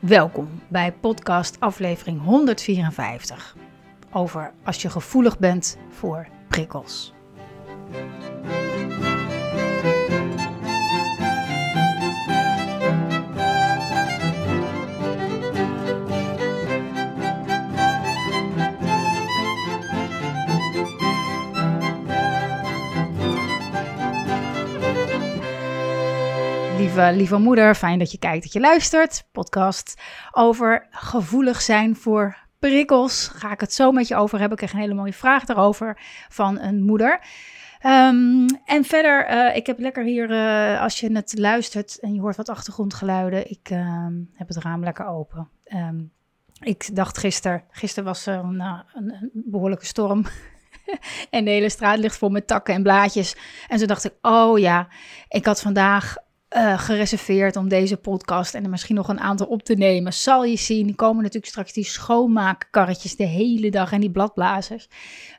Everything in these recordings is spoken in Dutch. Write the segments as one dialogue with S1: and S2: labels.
S1: Welkom bij podcast aflevering 154 over als je gevoelig bent voor prikkels. Lieve, lieve moeder, fijn dat je kijkt, dat je luistert. Podcast over gevoelig zijn voor prikkels. Ga ik het zo met je over hebben. Ik kreeg een hele mooie vraag daarover van een moeder. Ehm, en verder, uh, ik heb lekker hier, uh, als je het luistert en je hoort wat achtergrondgeluiden, ik uh, heb het raam lekker open. Um, ik dacht gisteren, gisteren was er een, een, een behoorlijke storm. en de hele straat ligt vol met takken en blaadjes. En toen dacht ik, oh ja, ik had vandaag uh, gereserveerd om deze podcast en er misschien nog een aantal op te nemen. Zal je zien, komen natuurlijk straks die schoonmaakkarretjes de hele dag en die bladblazers.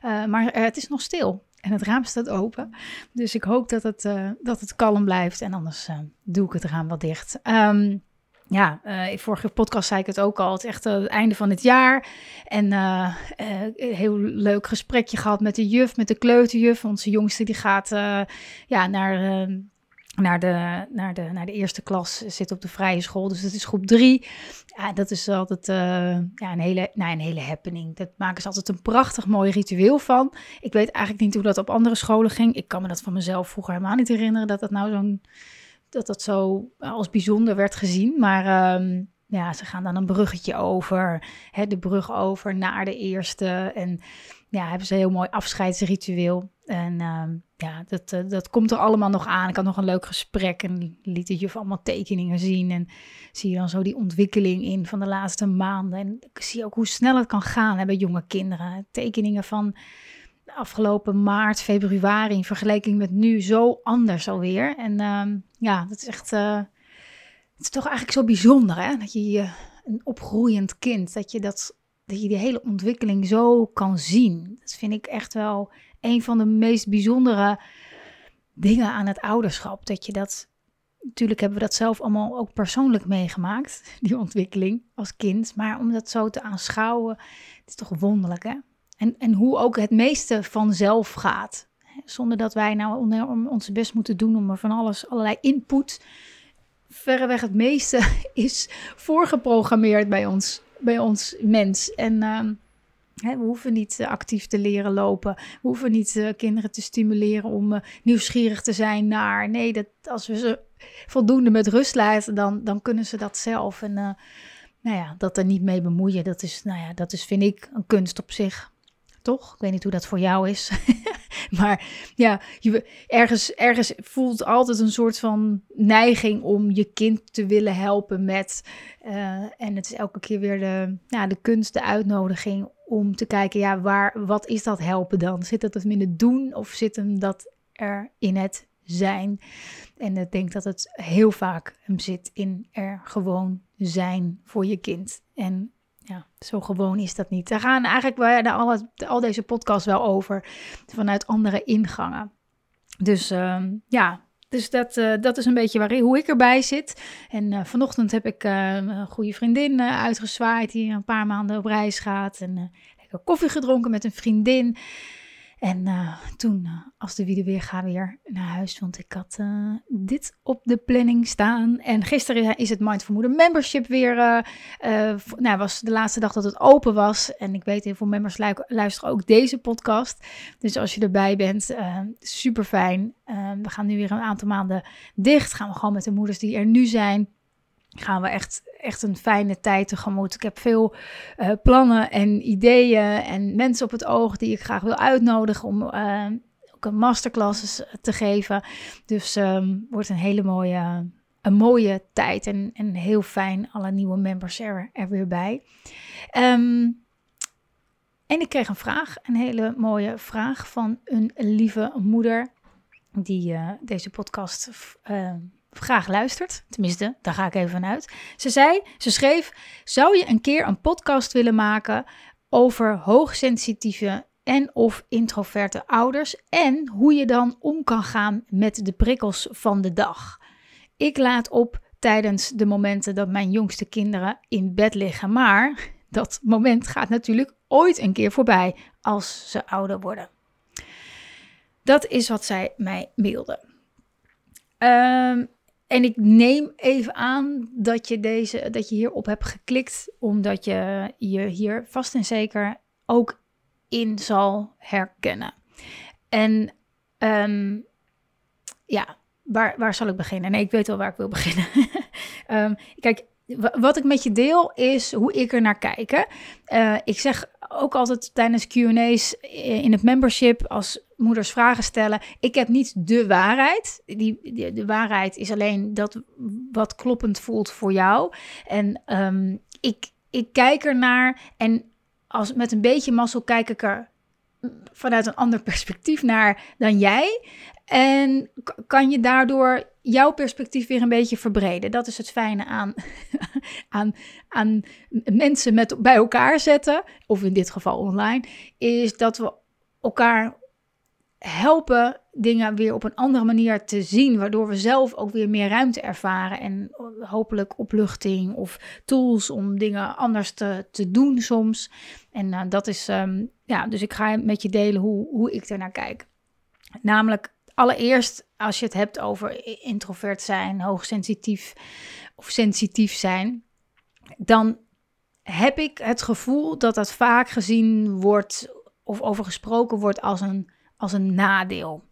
S1: Uh, maar uh, het is nog stil en het raam staat open. Dus ik hoop dat het, dat het kalm blijft en anders doe ik het raam wel dicht. Um, ja, vorige podcast zei ik het ook al. Het is echt het einde van het jaar. En een heel leuk gesprekje gehad met de juf, met de kleuterjuf. Onze jongste die gaat ja, naar naar de, naar, de, naar de eerste klas, zit op de vrije school. Dus dat is groep drie. Ja, dat is altijd uh, ja, een, hele, nou, een hele happening. Dat maken ze altijd een prachtig mooi ritueel van. Ik weet eigenlijk niet hoe dat op andere scholen ging. Ik kan me dat van mezelf vroeger helemaal niet herinneren dat dat nou zo'n dat dat zo als bijzonder werd gezien. Maar um, ja, ze gaan dan een bruggetje over, hè, de brug over naar de eerste. En ja, hebben ze een heel mooi afscheidsritueel. En uh, ja, dat, uh, dat komt er allemaal nog aan. Ik had nog een leuk gesprek en liet de juf allemaal tekeningen zien. En zie je dan zo die ontwikkeling in van de laatste maanden. En ik zie ook hoe snel het kan gaan hè, bij jonge kinderen. Tekeningen van afgelopen maart, februari in vergelijking met nu zo anders alweer. En uh, ja, dat is echt... Uh, het is toch eigenlijk zo bijzonder hè? dat je, je een opgroeiend kind, dat je dat dat je die hele ontwikkeling zo kan zien. Vind ik echt wel een van de meest bijzondere dingen aan het ouderschap. Dat je dat, natuurlijk hebben we dat zelf allemaal ook persoonlijk meegemaakt, die ontwikkeling als kind. Maar om dat zo te aanschouwen, het is toch wonderlijk hè? En, en hoe ook het meeste vanzelf gaat. Zonder dat wij nou onze best moeten doen om er van alles, allerlei input. Verreweg het meeste is voorgeprogrammeerd bij ons bij ons mens. En uh, we hoeven niet actief te leren lopen. We hoeven niet uh, kinderen te stimuleren om uh, nieuwsgierig te zijn naar. Nee, dat, als we ze voldoende met rust laten, dan, dan kunnen ze dat zelf. En nou ja, dat er niet mee bemoeien, dat is, nou ja, dat is, vind ik, een kunst op zich. Toch? Ik weet niet hoe dat voor jou is. maar ja, je, ergens, ergens voelt altijd een soort van neiging om je kind te willen helpen met. Uh, en het is elke keer weer de, ja, de kunst, de uitnodiging om te kijken, ja, waar, wat is dat helpen dan? Zit dat in het doen of zit hem dat er in het zijn? En ik denk dat het heel vaak hem zit in er gewoon zijn voor je kind. En ja, zo gewoon is dat niet. Daar gaan eigenlijk al, al deze podcasts wel over vanuit andere ingangen. Dus uh, ja, dus dat, uh, dat is een beetje waar, hoe ik erbij zit. En uh, vanochtend heb ik uh, een goede vriendin uitgezwaaid die een paar maanden op reis gaat. En lekker koffie gedronken met een vriendin. En uh, toen, uh, als de wielen weer gaan weer naar huis, want ik had uh, dit op de planning staan. En gisteren is het Mindful Moeder Membership weer, nou was de laatste dag dat het open was. En ik weet heel veel members lu luisteren ook deze podcast. Dus als je erbij bent, super fijn. we gaan nu weer een aantal maanden dicht. Gaan we gewoon met de moeders die er nu zijn gaan we echt, echt een fijne tijd tegemoet. Ik heb veel uh, plannen en ideeën en mensen op het oog die ik graag wil uitnodigen om uh, ook een masterclasses te geven. Dus um, wordt een hele mooie, een mooie tijd en, en heel fijn alle nieuwe members er, er weer bij. Um, en ik kreeg een vraag, een hele mooie vraag van een lieve moeder die deze podcast graag luistert. Tenminste, daar ga ik even vanuit. Ze zei, ze schreef: Zou je een keer een podcast willen maken over hoogsensitieve en of introverte ouders en hoe je dan om kan gaan met de prikkels van de dag? Ik laat op tijdens de momenten dat mijn jongste kinderen in bed liggen, maar dat moment gaat natuurlijk ooit een keer voorbij als ze ouder worden. Dat is wat zij mij mailde. Um, en ik neem even aan dat je, deze, dat je hierop hebt geklikt, omdat je je hier vast en zeker ook in zal herkennen. En um, ja, waar, waar zal ik beginnen? Nee, ik weet wel waar ik wil beginnen. um, kijk, wat ik met je deel is hoe ik er naar kijk. Uh, ik zeg ook altijd tijdens QA's in het membership, als moeders vragen stellen, ik heb niet de waarheid. Die, de waarheid is alleen dat wat kloppend voelt voor jou. En um, ik, ik kijk er naar en als, met een beetje mazzel kijk ik er vanuit een ander perspectief naar dan jij. En kan je daardoor jouw perspectief weer een beetje verbreden. Dat is het fijne aan, aan, aan mensen met, bij elkaar zetten, of in dit geval online, is dat we elkaar helpen dingen weer op een andere manier te zien, waardoor we zelf ook weer meer ruimte ervaren en hopelijk opluchting of tools om dingen anders te, te doen soms. En uh, dat is, um, ja, dus ik ga met je delen hoe, hoe ik naar kijk. Namelijk allereerst als je het hebt over introvert zijn, hoogsensitief of sensitief zijn, dan heb ik het gevoel dat dat vaak gezien wordt of over gesproken wordt als een, als een nadeel.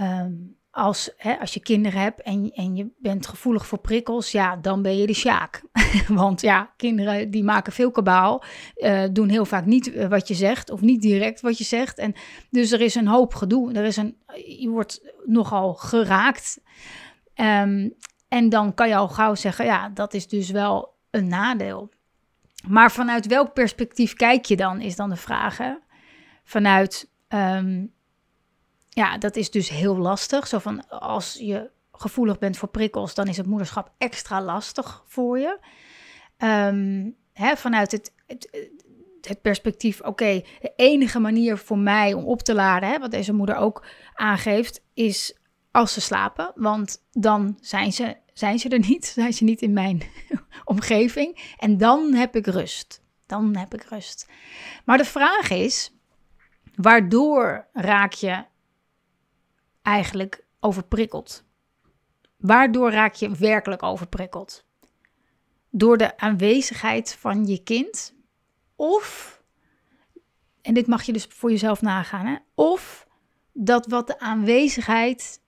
S1: Um, als, hè, als je kinderen hebt en, en je bent gevoelig voor prikkels, ja, dan ben je de sjaak. Want ja, kinderen die maken veel kabaal, uh, doen heel vaak niet eh, wat je zegt of niet direct wat je zegt. En dus er is een hoop gedoe. Er is een, je wordt nogal geraakt. Um, en dan kan je al gauw zeggen, ja, dat is dus wel een nadeel. Maar vanuit welk perspectief kijk je dan, is dan de vraag. Hè? Vanuit um, ja, dat is dus heel lastig. Zo van als je gevoelig bent voor prikkels, dan is het moederschap extra lastig voor je. Um, hè, vanuit het, het, het perspectief, oké, de enige manier voor mij om op te laden, hè, wat deze moeder ook aangeeft, is als ze slapen. Want dan zijn ze, zijn ze er niet, zijn ze niet in mijn omgeving. En dan heb ik rust. Dan heb ik rust. Maar de vraag is, waardoor raak je eigenlijk overprikkeld? Waardoor raak je werkelijk overprikkeld? Door de aanwezigheid van je kind? Of, en dit mag je dus voor jezelf nagaan, hè? of dat wat de aanwezigheid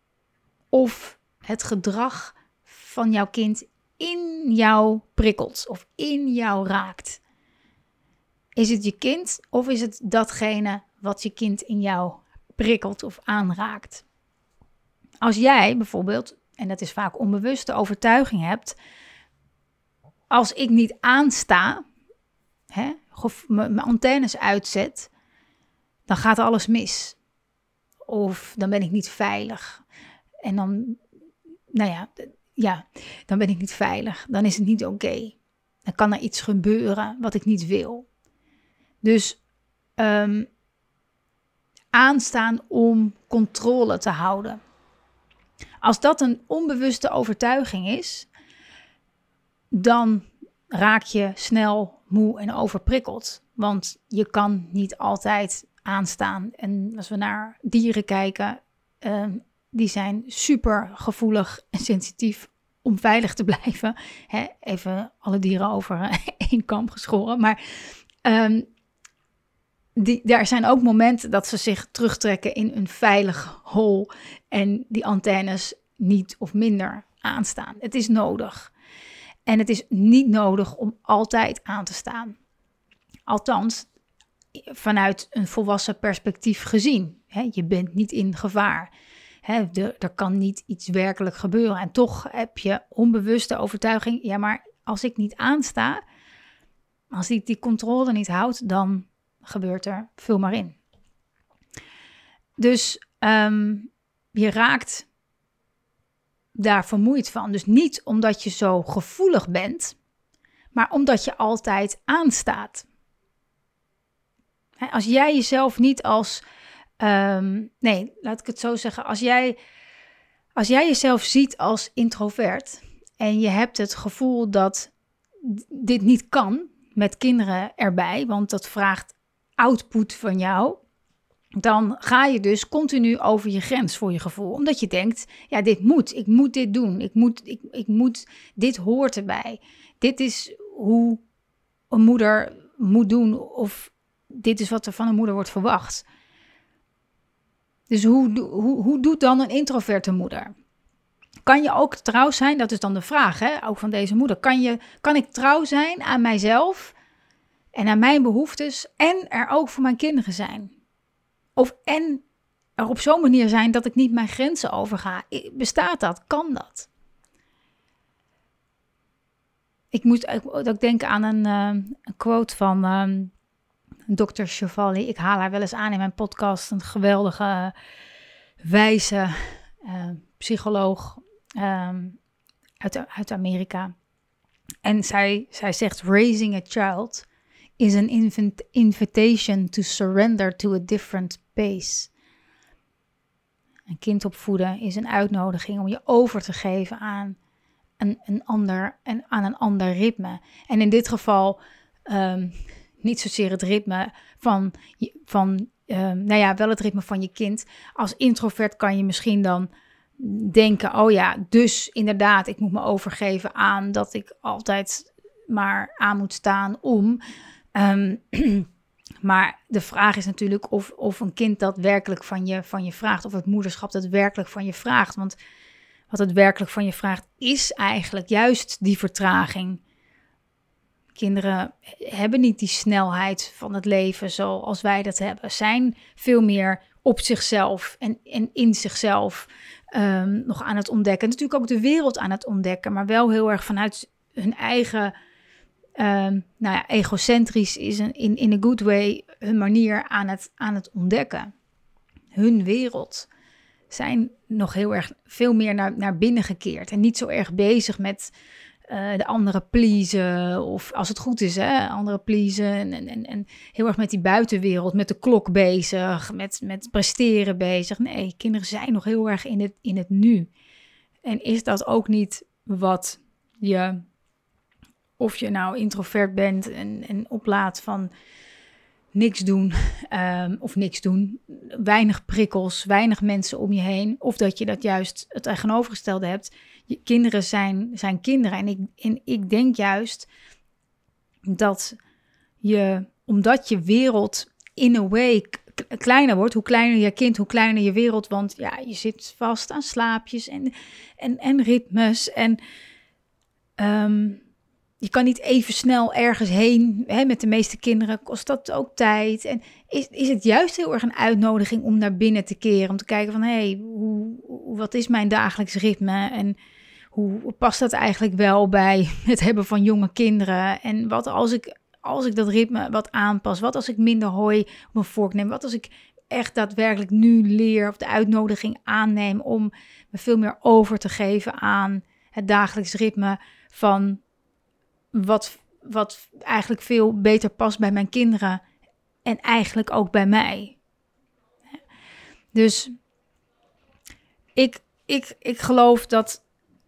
S1: of het gedrag van jouw kind in jou prikkelt of in jou raakt. Is het je kind of is het datgene wat je kind in jou prikkelt of aanraakt? Als jij bijvoorbeeld, en dat is vaak onbewuste overtuiging hebt, als ik niet aansta, hè, mijn antennes uitzet, dan gaat alles mis. Of dan ben ik niet veilig. En dan, nou ja, ja, dan ben ik niet veilig. Dan is het niet oké. Dan kan er iets gebeuren wat ik niet wil. Dus um, aanstaan om controle te houden. Als dat een onbewuste overtuiging is, dan raak je snel moe en overprikkeld. Want je kan niet altijd aanstaan. En als we naar dieren kijken, uh, die zijn super gevoelig en sensitief om veilig te blijven. Hè, even alle dieren over één kamp geschoren. Maar um, die, er zijn ook momenten dat ze zich terugtrekken in een veilig hol en die antennes niet of minder aanstaan. Het is nodig. En het is niet nodig om altijd aan te staan. Althans, vanuit een volwassen perspectief gezien. je bent niet in gevaar. er kan niet iets werkelijk gebeuren. En toch heb je onbewuste overtuiging. Ja, maar als ik niet aansta, als ik die controle niet houd, dan gebeurt er? Vul maar in. Dus ehm, je raakt daar vermoeid van. Dus niet omdat je zo gevoelig bent, maar omdat je altijd aanstaat. Als jij jezelf niet als. Ehm, nee, laat ik het zo zeggen. Als jij, als jij jezelf ziet als introvert en je hebt het gevoel dat dit niet kan met kinderen erbij, want dat vraagt output van jou, dan ga je dus continu over je grens voor je gevoel. Omdat je denkt, ja, dit moet, ik moet dit doen, ik moet, ik, ik moet, dit hoort erbij. Dit is hoe een moeder moet doen of dit is wat er van een moeder wordt verwacht. Dus hoe, hoe, hoe doet dan een introverte moeder? Kan je ook trouw zijn? Dat is dan de vraag, hè? ook van deze moeder. Kan, je, kan ik trouw zijn aan mijzelf en aan mijn behoeftes en er ook voor mijn kinderen zijn? Of en er op zo'n manier zijn dat ik niet mijn grenzen overga. Bestaat dat? Kan dat? Ik moet ook denken aan een, uh, een quote van um, Dr. Chevalli. Ik haal haar wel eens aan in mijn podcast. Een geweldige, wijze uh, psycholoog um, uit, uit Amerika. En zij, zij zegt: Raising a child is an invitation to surrender to a different pace. Een kind opvoeden is een uitnodiging om je over te geven aan een, een ander en aan een ander ritme. En in dit geval um, niet zozeer het ritme van, van um, nou ja, wel het ritme van je kind. Als introvert kan je misschien dan denken, oh ja, dus inderdaad, ik moet me overgeven aan dat ik altijd maar aan moet staan om. Um, maar de vraag is natuurlijk of, of een kind dat werkelijk van je, van je vraagt, of het moederschap dat werkelijk van je vraagt. Want wat het werkelijk van je vraagt, is eigenlijk juist die vertraging. Kinderen hebben niet die snelheid van het leven zoals wij dat hebben. Zijn veel meer op zichzelf en, en in zichzelf um, nog aan het ontdekken. Natuurlijk ook de wereld aan het ontdekken, maar wel heel erg vanuit hun eigen, um, nou ja, egocentrisch is een, in, in a good way hun manier aan het, aan het ontdekken. Hun wereld zijn nog heel erg veel meer naar, naar binnen gekeerd en niet zo erg bezig met uh, de anderen pleasen. Of als het goed is, hè, anderen pleasen. En, en, en heel erg met die buitenwereld, met de klok bezig, met, met presteren bezig. Nee, kinderen zijn nog heel erg in het, in het nu. En is dat ook niet wat je, of je nou introvert bent en, en oplaat van niks doen um, of niks doen, weinig prikkels, weinig mensen om je heen, of dat je dat juist het tegenovergestelde hebt je kinderen zijn, zijn kinderen. En ik, en ik denk juist dat je, omdat je wereld in a way kleiner wordt, hoe kleiner je kind, hoe kleiner je wereld. Want ja, je zit vast aan slaapjes en, en, en ritmes. En ehm, je kan niet even snel ergens heen. Hè, met de meeste kinderen kost dat ook tijd. En is, is het juist heel erg een uitnodiging om naar binnen te keren. Om te kijken van, hé, hey, hoe, wat is mijn dagelijks ritme? En hoe past dat eigenlijk wel bij het hebben van jonge kinderen? En wat als ik, als ik dat ritme wat aanpas? Wat als ik minder hooi op mijn neem? Wat als ik echt daadwerkelijk nu leer of de uitnodiging aanneem om me veel meer over te geven aan het dagelijks ritme van wat, wat eigenlijk veel beter past bij mijn kinderen en eigenlijk ook bij mij. Dus ik, ik, ik geloof dat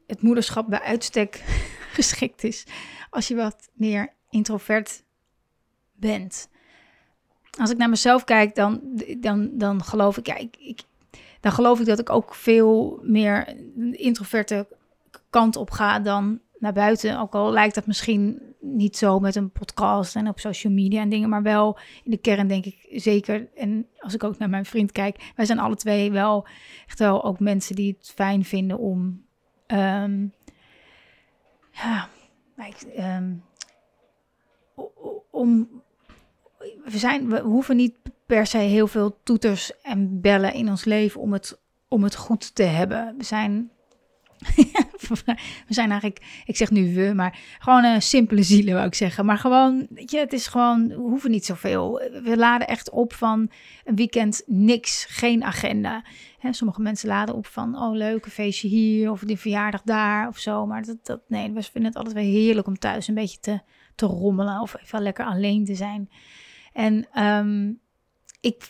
S1: het moederschap bij uitstek geschikt is als je wat meer introvert bent. Als ik naar mezelf kijk, dan, dan, dan geloof ik, ja, ik, ik, dan geloof ik dat ik ook veel meer introverte kant op ga dan naar buiten. Ook al lijkt dat misschien niet zo met een podcast en op social media en dingen, maar wel in de kern denk ik zeker. En als ik ook naar mijn vriend kijk, wij zijn alle twee wel echt wel ook mensen die het fijn vinden om Um, ja, um, om, we, zijn, we hoeven niet per se heel veel toeters en bellen in ons leven om het, om het goed te hebben. We zijn we zijn eigenlijk, ik zeg nu we, maar gewoon een simpele zielen, wou ik zeggen. Maar gewoon, weet je, het is gewoon, we hoeven niet zoveel. We laden echt op van een weekend niks, geen agenda. Hè, sommige mensen laden op van, oh leuk, een feestje hier of die verjaardag daar of zo. Maar dat, dat, nee, we vinden het altijd wel heerlijk om thuis een beetje te, te rommelen of even lekker alleen te zijn. En ehm, ik,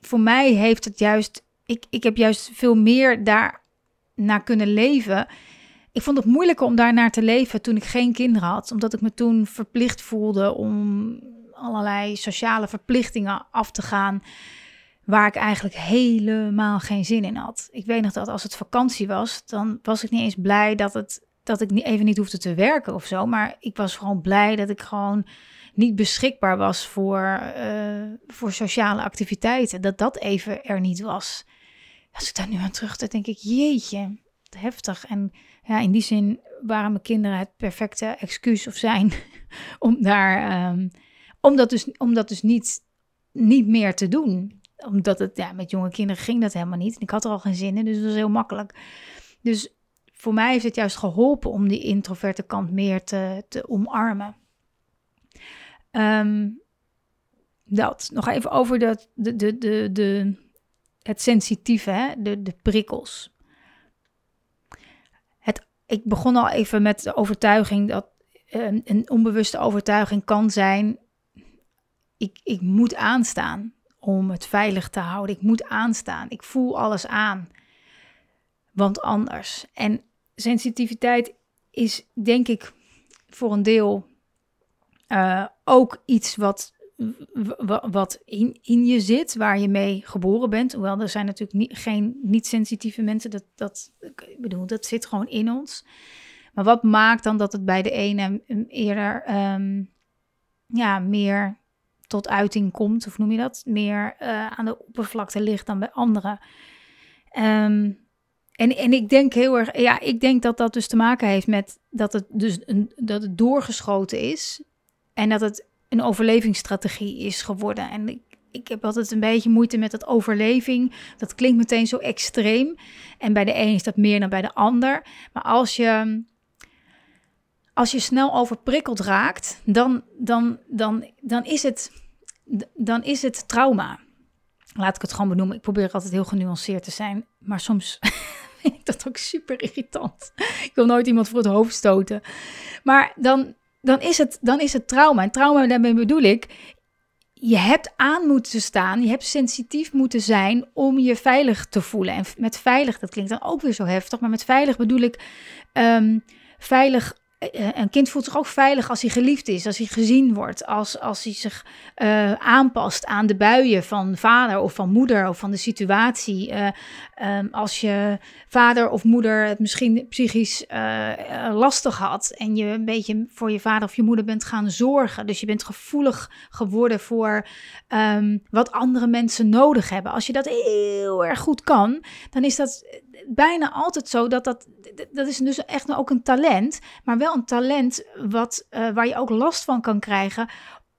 S1: voor mij heeft het juist, ik, ik heb juist veel meer daar naar kunnen leven. Ik vond het moeilijker om daar naar te leven toen ik geen kinderen had, omdat ik me toen verplicht voelde om allerlei sociale verplichtingen af te gaan waar ik eigenlijk helemaal geen zin in had. Ik weet nog dat als het vakantie was, dan was ik niet eens blij dat, het, dat ik even niet hoefde te werken of zo. Maar ik was gewoon blij dat ik gewoon niet beschikbaar was voor, uh, voor sociale activiteiten. Dat dat even er niet was. Als ik daar nu aan terug denk ik, jeetje, heftig. En ja, in die zin waren mijn kinderen het perfecte excuus of zijn om daar, um, om dat dus, om dat dus niet, niet meer te doen omdat het, ja, met jonge kinderen ging dat helemaal niet. En ik had er al geen zin in, dus het was heel makkelijk. Dus voor mij heeft het juist geholpen om die introverte kant meer te, te omarmen. Um, dat. Nog even over dat, de, de, de, de, het sensitieve, hè? De, de prikkels. Het, ik begon al even met de overtuiging dat een, een onbewuste overtuiging kan zijn: ik, ik moet aanstaan om het veilig te houden. Ik moet aanstaan. Ik voel alles aan. Want anders. En sensitiviteit is denk ik voor een deel uh, ook iets wat, wat in, in je zit, waar je mee geboren bent. Hoewel er zijn natuurlijk niet, geen niet-sensitieve mensen. Dat, dat, ik bedoel, dat zit gewoon in ons. Maar wat maakt dan dat het bij de ene eerder um, ja, meer tot uiting komt, of noem je dat, meer uh, aan de oppervlakte ligt dan bij anderen. Um, en, en ik denk heel erg, ja, ik denk dat dat dus te maken heeft met dat het dus een, dat het doorgeschoten is en dat het een overlevingsstrategie is geworden. En ik, ik heb altijd een beetje moeite met dat overleving. Dat klinkt meteen zo extreem. En bij de een is dat meer dan bij de ander. Maar als je als je snel overprikkeld raakt, dan, dan, dan, dan, is, het, dan is het trauma. Laat ik het gewoon benoemen. Ik probeer altijd heel genuanceerd te zijn. Maar soms vind ik dat ook super irritant. Ik wil nooit iemand voor het hoofd stoten. Maar dan, dan, is, het, dan is het trauma. En trauma, daarmee bedoel ik, je hebt aan moeten staan, je hebt sensitief moeten zijn om je veilig te voelen. En met veilig, dat klinkt dan ook weer zo heftig, maar met veilig bedoel ik um, veilig een kind voelt zich ook veilig als hij geliefd is, als hij gezien wordt, als, als hij zich uh, aanpast aan de buien van vader of van moeder of van de situatie. Um, als je vader of moeder het misschien psychisch lastig had en je een beetje voor je vader of je moeder bent gaan zorgen. Dus je bent gevoelig geworden voor um, wat andere mensen nodig hebben. Als je dat heel erg goed kan, dan is dat bijna altijd zo dat dat, dat is dus echt ook een talent, maar wel een talent wat, uh, waar je ook last van kan krijgen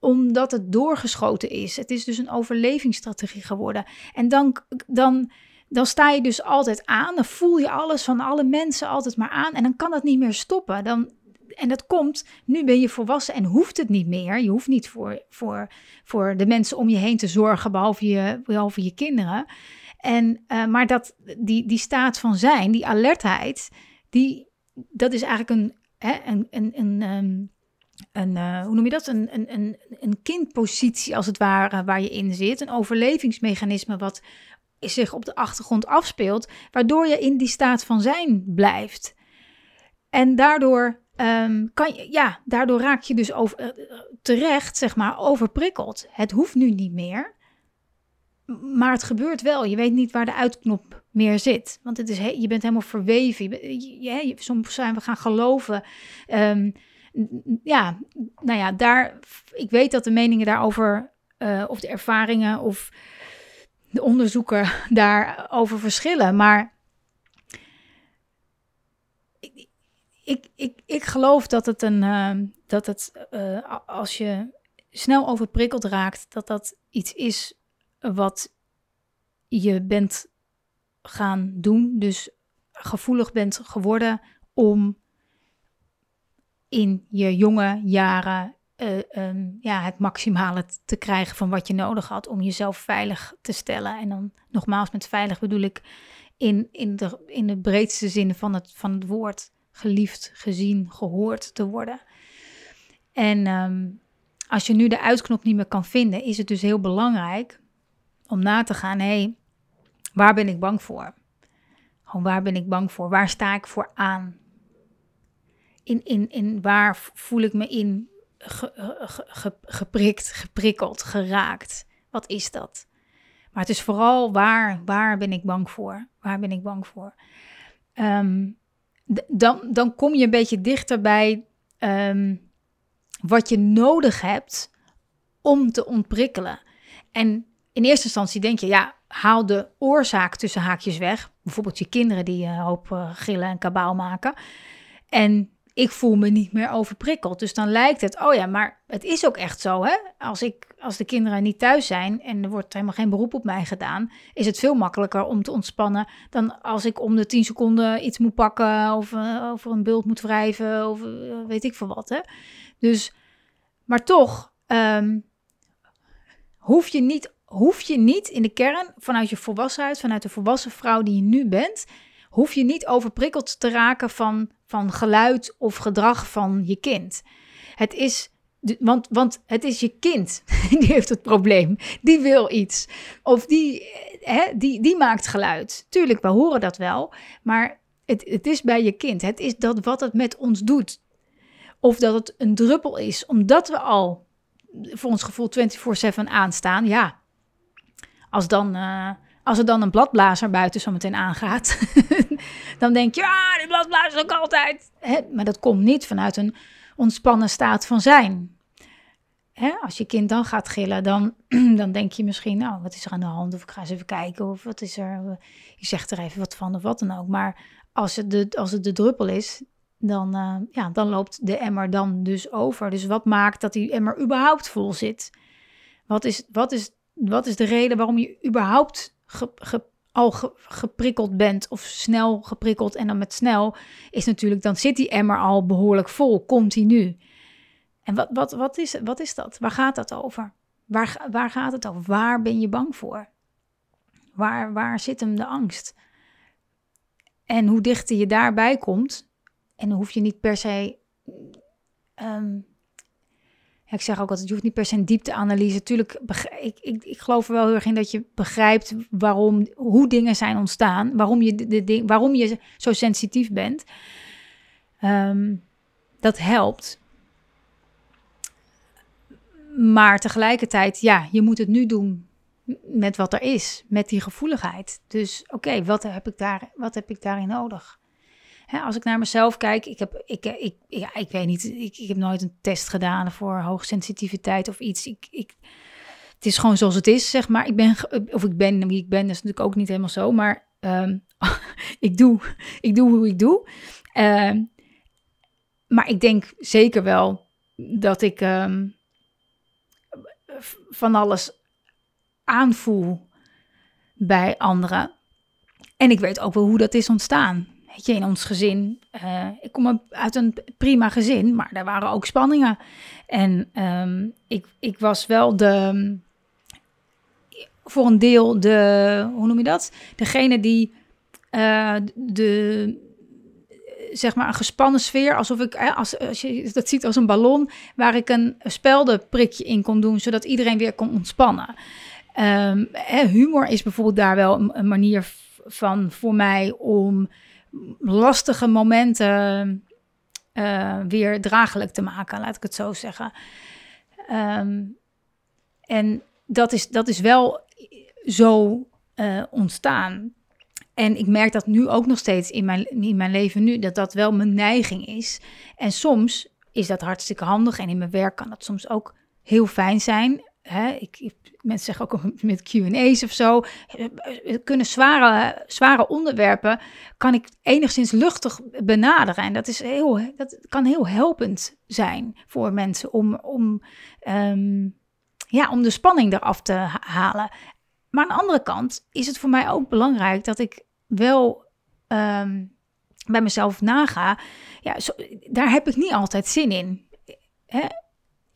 S1: omdat het doorgeschoten is. Het is dus een overlevingsstrategie geworden. En dan, dan, dan sta je dus altijd aan, dan voel je alles van alle mensen altijd maar aan en dan kan dat niet meer stoppen. Dan, en dat komt, nu ben je volwassen en hoeft het niet meer. Je hoeft niet voor, voor, voor de mensen om je heen te zorgen, behalve je, behalve je kinderen. En, uh, maar dat, die, die staat van zijn, die alertheid, die, dat is eigenlijk een, hè, een, een, een, um, een uh, hoe noem je dat? Een, een, een, een kindpositie als het ware waar je in zit. Een overlevingsmechanisme wat zich op de achtergrond afspeelt, waardoor je in die staat van zijn blijft. En daardoor um, kan je, ja, daardoor raak je dus over, uh, terecht, zeg maar, overprikkeld. Het hoeft nu niet meer. Maar het gebeurt wel. Je weet niet waar de uitknop meer zit. Want het is je bent helemaal verweven. Je, soms zijn we gaan geloven. Um, ja, nou ja, daar, ik weet dat de meningen daarover, uh, of de ervaringen of de onderzoeken daarover verschillen. Maar ik, ik, ik geloof dat het een, uh, dat het, uh, als je snel overprikkeld raakt, dat dat iets is wat je bent gaan doen. Dus gevoelig bent geworden om in je jonge jaren uh, um, ja, het maximale te krijgen van wat je nodig had om jezelf veilig te stellen. En dan nogmaals, met veilig bedoel ik in, in, de, in de breedste zin van het, van het woord geliefd, gezien, gehoord te worden. En um, als je nu de uitknop niet meer kan vinden, is het dus heel belangrijk om na te gaan: hé, waar ben ik bang voor? Gewoon waar ben ik bang voor? Waar sta ik voor aan? In, in, in waar voel ik me in geprikt, geprikkeld, geraakt? Wat is dat? Maar het is vooral waar, waar ben ik bang voor? Waar ben ik bang voor? Um, dan, dan kom je een beetje dichter bij um, wat je nodig hebt om te ontprikkelen. En in eerste instantie denk je, ja, haal de oorzaak tussen haakjes weg. Bijvoorbeeld je kinderen die een hoop uh, gillen en kabaal maken. En ik voel me niet meer overprikkeld. Dus dan lijkt het, oh ja, maar het is ook echt zo, hè? Als, ik, als de kinderen niet thuis zijn en er wordt helemaal geen beroep op mij gedaan, is het veel makkelijker om te ontspannen dan als ik om de 10 seconden iets moet pakken of uh, over een bult moet wrijven of uh, weet ik veel wat, hè? Dus, maar toch um, hoef je niet hoef je niet in de kern, vanuit je volwassenheid, vanuit de volwassen vrouw die je nu bent, hoef je niet overprikkeld te raken van, van geluid of gedrag van je kind. Het is, want, want het is je kind die heeft het probleem. Die wil iets. Of die, hè, die, die maakt geluid. Tuurlijk, we horen dat wel. Maar het, het is bij je kind. Het is dat wat het met ons doet. Of dat het een druppel is, omdat we al voor ons gevoel 24-7 aanstaan. Ja, als, dan, uh, als er dan een bladblazer buiten zo meteen aangaat, dan denk je, ah, die bladblazer ook altijd. Hè? Maar dat komt niet vanuit een ontspannen staat van zijn. Hè? Als je kind dan gaat gillen, dan, dan denk je misschien, nou, wat is er aan de hand? Of ik ga eens even kijken, of wat is er? Je zegt er even wat van, of wat dan ook. Maar als het de, als het de druppel is, dan, uh, ja, dan loopt de emmer dan dus over. Dus wat maakt dat die emmer überhaupt vol zit? Wat is, wat is wat is de reden waarom je überhaupt al geprikkeld bent of snel geprikkeld? En dan met snel is natuurlijk, dan zit die emmer al behoorlijk vol, continu. En wat, wat, wat, is, wat is dat? Waar gaat dat over? Waar, waar gaat het over? Waar ben je bang voor? Waar, waar zit hem de angst? En hoe dichter je daarbij komt, en hoef je niet per se um, ik zeg ook altijd, je hoeft niet per se een diepteanalyse. Tuurlijk, ik, ik, ik geloof er wel heel erg in dat je begrijpt waarom, hoe dingen zijn ontstaan. Waarom je, de, de, waarom je zo sensitief bent. Ehm, dat helpt. Maar tegelijkertijd, ja, je moet het nu doen met wat er is, met die gevoeligheid. Dus oké, wat heb daar, wat heb ik daarin nodig? Hè, als ik naar mezelf kijk, ik heb, ik, ik, ja, ik weet niet, ik, ik heb nooit een test gedaan voor hoogsensitiviteit of iets. Ik, ik, het is gewoon zoals het is, zeg maar. Ik ben, of ik ben wie ik ben, dat is natuurlijk ook niet helemaal zo, maar um, ik, doe, ik doe hoe ik doe. Uh, maar ik denk zeker wel dat ik um, van alles aanvoel bij anderen. En ik weet ook wel hoe dat is ontstaan je, in ons gezin. Uh, ik kom uit een prima gezin, maar daar waren ook spanningen. En um, ik, ik was wel de. Voor een deel de. Hoe noem je dat? Degene die. Uh, de. Zeg maar een gespannen sfeer, alsof ik, als, als je dat ziet als een ballon, waar ik een speldenprikje in kon doen, zodat iedereen weer kon ontspannen. Um, humor is bijvoorbeeld daar wel een manier van voor mij om lastige momenten uh, weer draaglijk te maken, laat ik het zo zeggen. Um, en dat is, dat is wel zo uh, ontstaan. En ik merk dat nu ook nog steeds in mijn, in mijn leven nu, dat dat wel mijn neiging is. En soms is dat hartstikke handig en in mijn werk kan dat soms ook heel fijn zijn. Hè, ik, mensen zeggen ook met Q&A's of zo, kunnen zware, zware onderwerpen, kan ik enigszins luchtig benaderen. En dat, is heel, dat kan heel helpend zijn voor mensen om, om, um, ja, om de spanning eraf te halen. Maar aan de andere kant is het voor mij ook belangrijk dat ik wel ehm, bij mezelf naga, ja, zo, daar heb ik niet altijd zin in. Hè?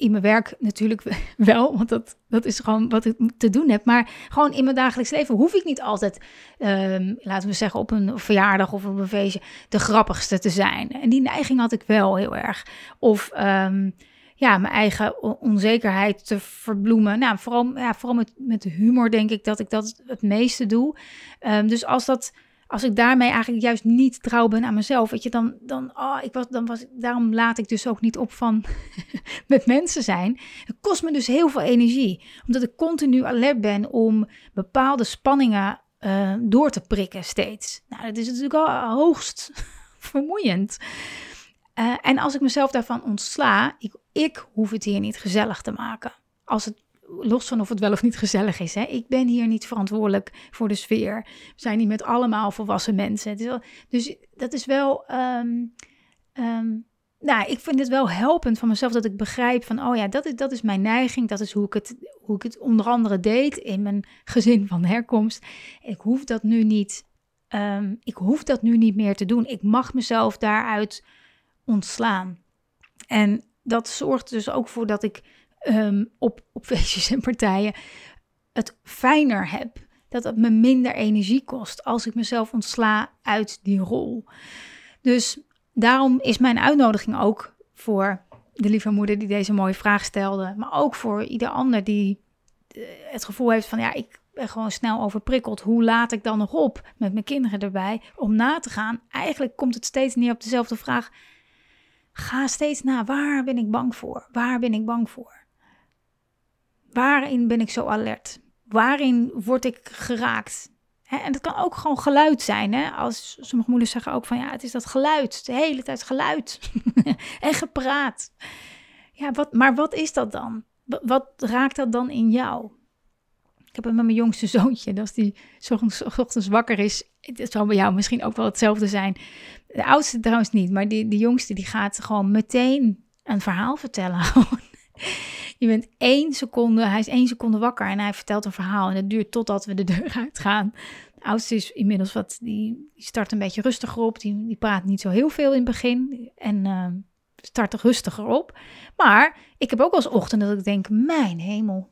S1: In mijn werk natuurlijk wel, want dat, dat is gewoon wat ik te doen heb. Maar gewoon in mijn dagelijks leven hoef ik niet altijd, ehm, laten we zeggen, op een verjaardag of een feestje de grappigste te zijn. En die neiging had ik wel heel erg. Of ehm, ja, mijn eigen onzekerheid te verbloemen. Nou, vooral, ja, vooral met, met humor denk ik dat ik dat het meeste doe. Um, dus als dat als ik daarmee eigenlijk juist niet trouw ben aan mezelf, weet je, dan, dan, oh, ik was, dan was, daarom laat ik dus ook niet op van met mensen zijn. Het kost me dus heel veel energie, omdat ik continu alert ben om bepaalde spanningen uh, door te prikken steeds. Nou, dat is natuurlijk al hoogst vermoeiend. Uh, en als ik mezelf daarvan ontsla, ik, ik hoef het hier niet gezellig te maken. Als het los van of het wel of niet gezellig is. Hè? Ik ben hier niet verantwoordelijk voor de sfeer. We zijn niet met allemaal volwassen mensen. dus dat is wel. Ehm, ehm, nou, ik vind het wel helpend van mezelf dat ik begrijp van, oh ja, dat is, dat is mijn neiging. Dat is hoe ik, het, hoe ik het onder andere deed in mijn gezin van herkomst. Ik hoef dat nu niet, um, ik hoef dat nu niet meer te doen. Ik mag mezelf daaruit ontslaan. En dat zorgt dus ook voor dat ik um, op, op feestjes en partijen het fijner heb. Dat het me minder energie kost als ik mezelf ontsla uit die rol. Dus daarom is mijn uitnodiging ook voor de lieve moeder die deze mooie vraag stelde, maar ook voor ieder ander die eh, het gevoel heeft van ja, ik ben gewoon snel overprikkeld. Hoe laat ik dan nog op met mijn kinderen erbij om na te gaan? Eigenlijk komt het steeds neer op dezelfde vraag. Ga steeds na, waar ben ik bang voor? Waar ben ik bang voor? Waarin ben ik zo alert? Waarin word ik geraakt? en dat kan ook gewoon geluid zijn. Hè? Als sommige moeders zeggen ook van ja, het is dat geluid, de hele tijd geluid en gepraat. Ja, wat, maar wat is dat dan? Wat, raakt dat dan in jou? Ik heb het met mijn jongste zoontje, als die ochtends, ochtends wakker is. Het zal bij jou misschien ook wel hetzelfde zijn. De oudste trouwens niet, maar die, die jongste die gaat gewoon meteen een verhaal vertellen. Je bent één seconde, hij is één seconde wakker en hij vertelt een verhaal. En het duurt totdat we de deur uitgaan. De oudste is inmiddels wat, die, start een beetje rustiger op. Die, die praat niet zo heel veel in het begin. En uh, start er rustiger op. Maar ik heb ook als ochtend dat ik denk, mijn hemel.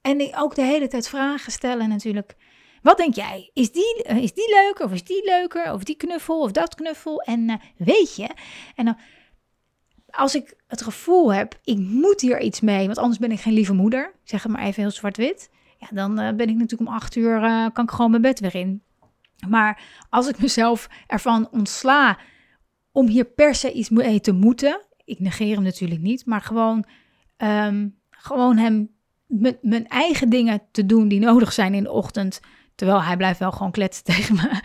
S1: En ook de hele tijd vragen stellen natuurlijk. Wat denk jij? Is die, uh, is die leuker? Of is die leuker? Of die knuffel? Of dat knuffel? En uh, weet je? En dan als ik het gevoel heb, ik moet hier iets mee, want anders ben ik geen lieve moeder, zeg het maar even heel zwart-wit, ja, dan uh, ben ik natuurlijk om acht uur, uh, kan ik gewoon mijn bed weer in. Maar als ik mezelf ervan ontsla om hier per se iets mee te moeten, ik negeer hem natuurlijk niet, maar gewoon, um, gewoon hem mijn eigen dingen te doen die nodig zijn in de ochtend, terwijl hij blijft wel gewoon kletsen tegen me.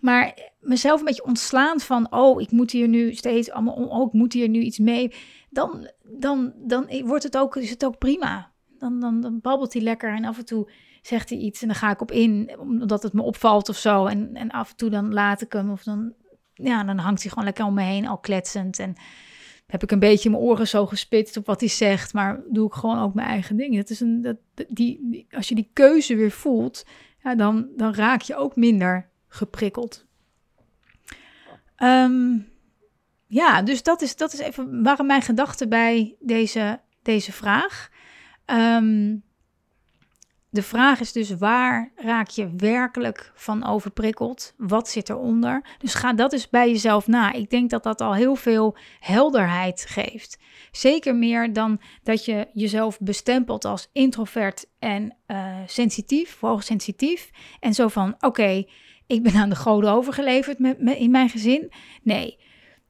S1: Maar mezelf een beetje ontslaan van, oh, ik moet hier nu steeds allemaal, oh, moet hier nu iets mee. Dan, dan, dan wordt het ook, is het ook prima. Dan, dan, dan babbelt hij lekker en af en toe zegt hij iets en dan ga ik op in, omdat het me opvalt of zo. En, en af en toe dan laat ik hem of dan, ja, dan hangt hij gewoon lekker om me heen, al kletsend. En heb ik een beetje mijn oren zo gespitst op wat hij zegt, maar doe ik gewoon ook mijn eigen dingen. Dat is een, dat, die, als je die keuze weer voelt, ja, dan, dan raak je ook minder geprikkeld. Um, ja, dus dat is, dat is even waren mijn gedachten bij deze, deze vraag. Um, de vraag is dus waar raak je werkelijk van overprikkeld? Wat zit eronder? Dus ga dat eens bij jezelf na. Ik denk dat dat al heel veel helderheid geeft. Zeker meer dan dat je jezelf bestempelt als introvert en uh, sensitief, hoogsensitief. En zo van, oké, ik ben aan de goden overgeleverd met, in mijn gezin. Nee,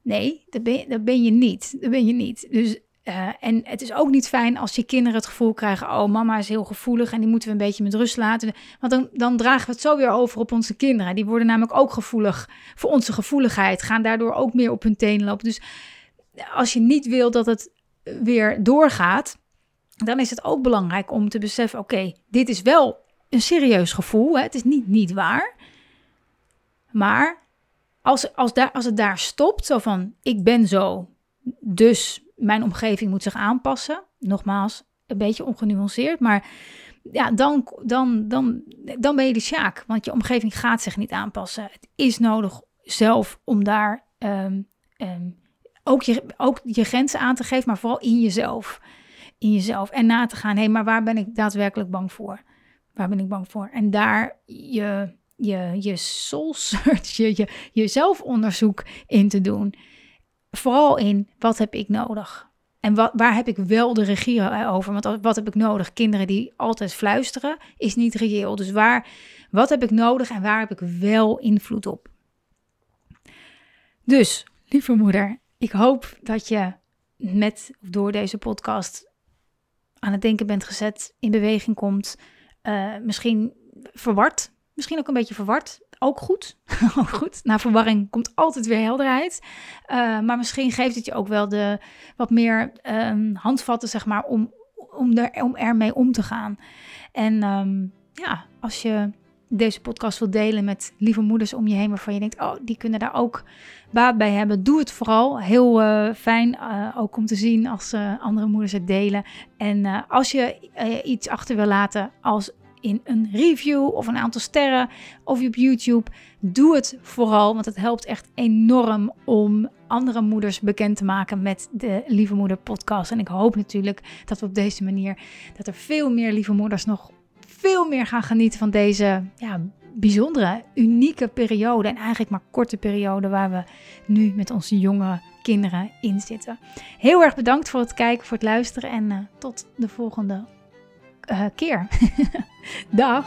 S1: nee, dat ben, ben je niet. Dat ben je niet. Dus, uh, en het is ook niet fijn als je kinderen het gevoel krijgen... oh, mama is heel gevoelig en die moeten we een beetje met rust laten. Want dan, dan dragen we het zo weer over op onze kinderen. Die worden namelijk ook gevoelig voor onze gevoeligheid. Gaan daardoor ook meer op hun tenen lopen. Dus als je niet wil dat het weer doorgaat... dan is het ook belangrijk om te beseffen... oké, dit is wel een serieus gevoel. Hè? Het is niet niet waar... Maar als, als, daar, als het daar stopt, zo van ik ben zo, dus mijn omgeving moet zich aanpassen. Nogmaals, een beetje ongenuanceerd, maar ja, dan, dan, dan, dan ben je de sjaak. Want je omgeving gaat zich niet aanpassen. Het is nodig zelf om daar ehm, ehm, ook, je, ook je grenzen aan te geven, maar vooral in jezelf. In jezelf. En na te gaan, hé, maar waar ben ik daadwerkelijk bang voor? Waar ben ik bang voor? En daar je, je, je soul search, je, je, zelfonderzoek in te doen. Vooral in, wat heb ik nodig? En wat, waar heb ik wel de regie over? Want wat heb ik nodig? Kinderen die altijd fluisteren, is niet reëel. Dus waar, wat heb ik nodig en waar heb ik wel invloed op? Dus, lieve moeder, ik hoop dat je met of door deze podcast aan het denken bent gezet, in beweging komt. Uh, misschien verward, misschien ook een beetje verward. Ook goed. ook goed. Na verwarring komt altijd weer helderheid. Uh, maar misschien geeft het je ook wel de wat meer um, handvatten, zeg maar, om, om, er, om ermee om te gaan. En um, ja, als je deze podcast wil delen met lieve moeders om je heen, waarvan je denkt, oh, die kunnen daar ook baat bij hebben, doe het vooral. Heel uh, fijn uh, ook om te zien als andere moeders het delen. En als je iets achter wil laten als in een review of een aantal sterren of op YouTube, doe het vooral, want het helpt echt enorm om andere moeders bekend te maken met de Lieve Moeder podcast. En ik hoop natuurlijk dat we op deze manier, dat er veel meer lieve moeders nog veel meer gaan genieten van deze ja, bijzondere, unieke periode. En eigenlijk maar korte periode waar we nu met onze jonge kinderen in zitten. Heel erg bedankt voor het kijken, voor het luisteren en uh, tot de volgende keer. Dag!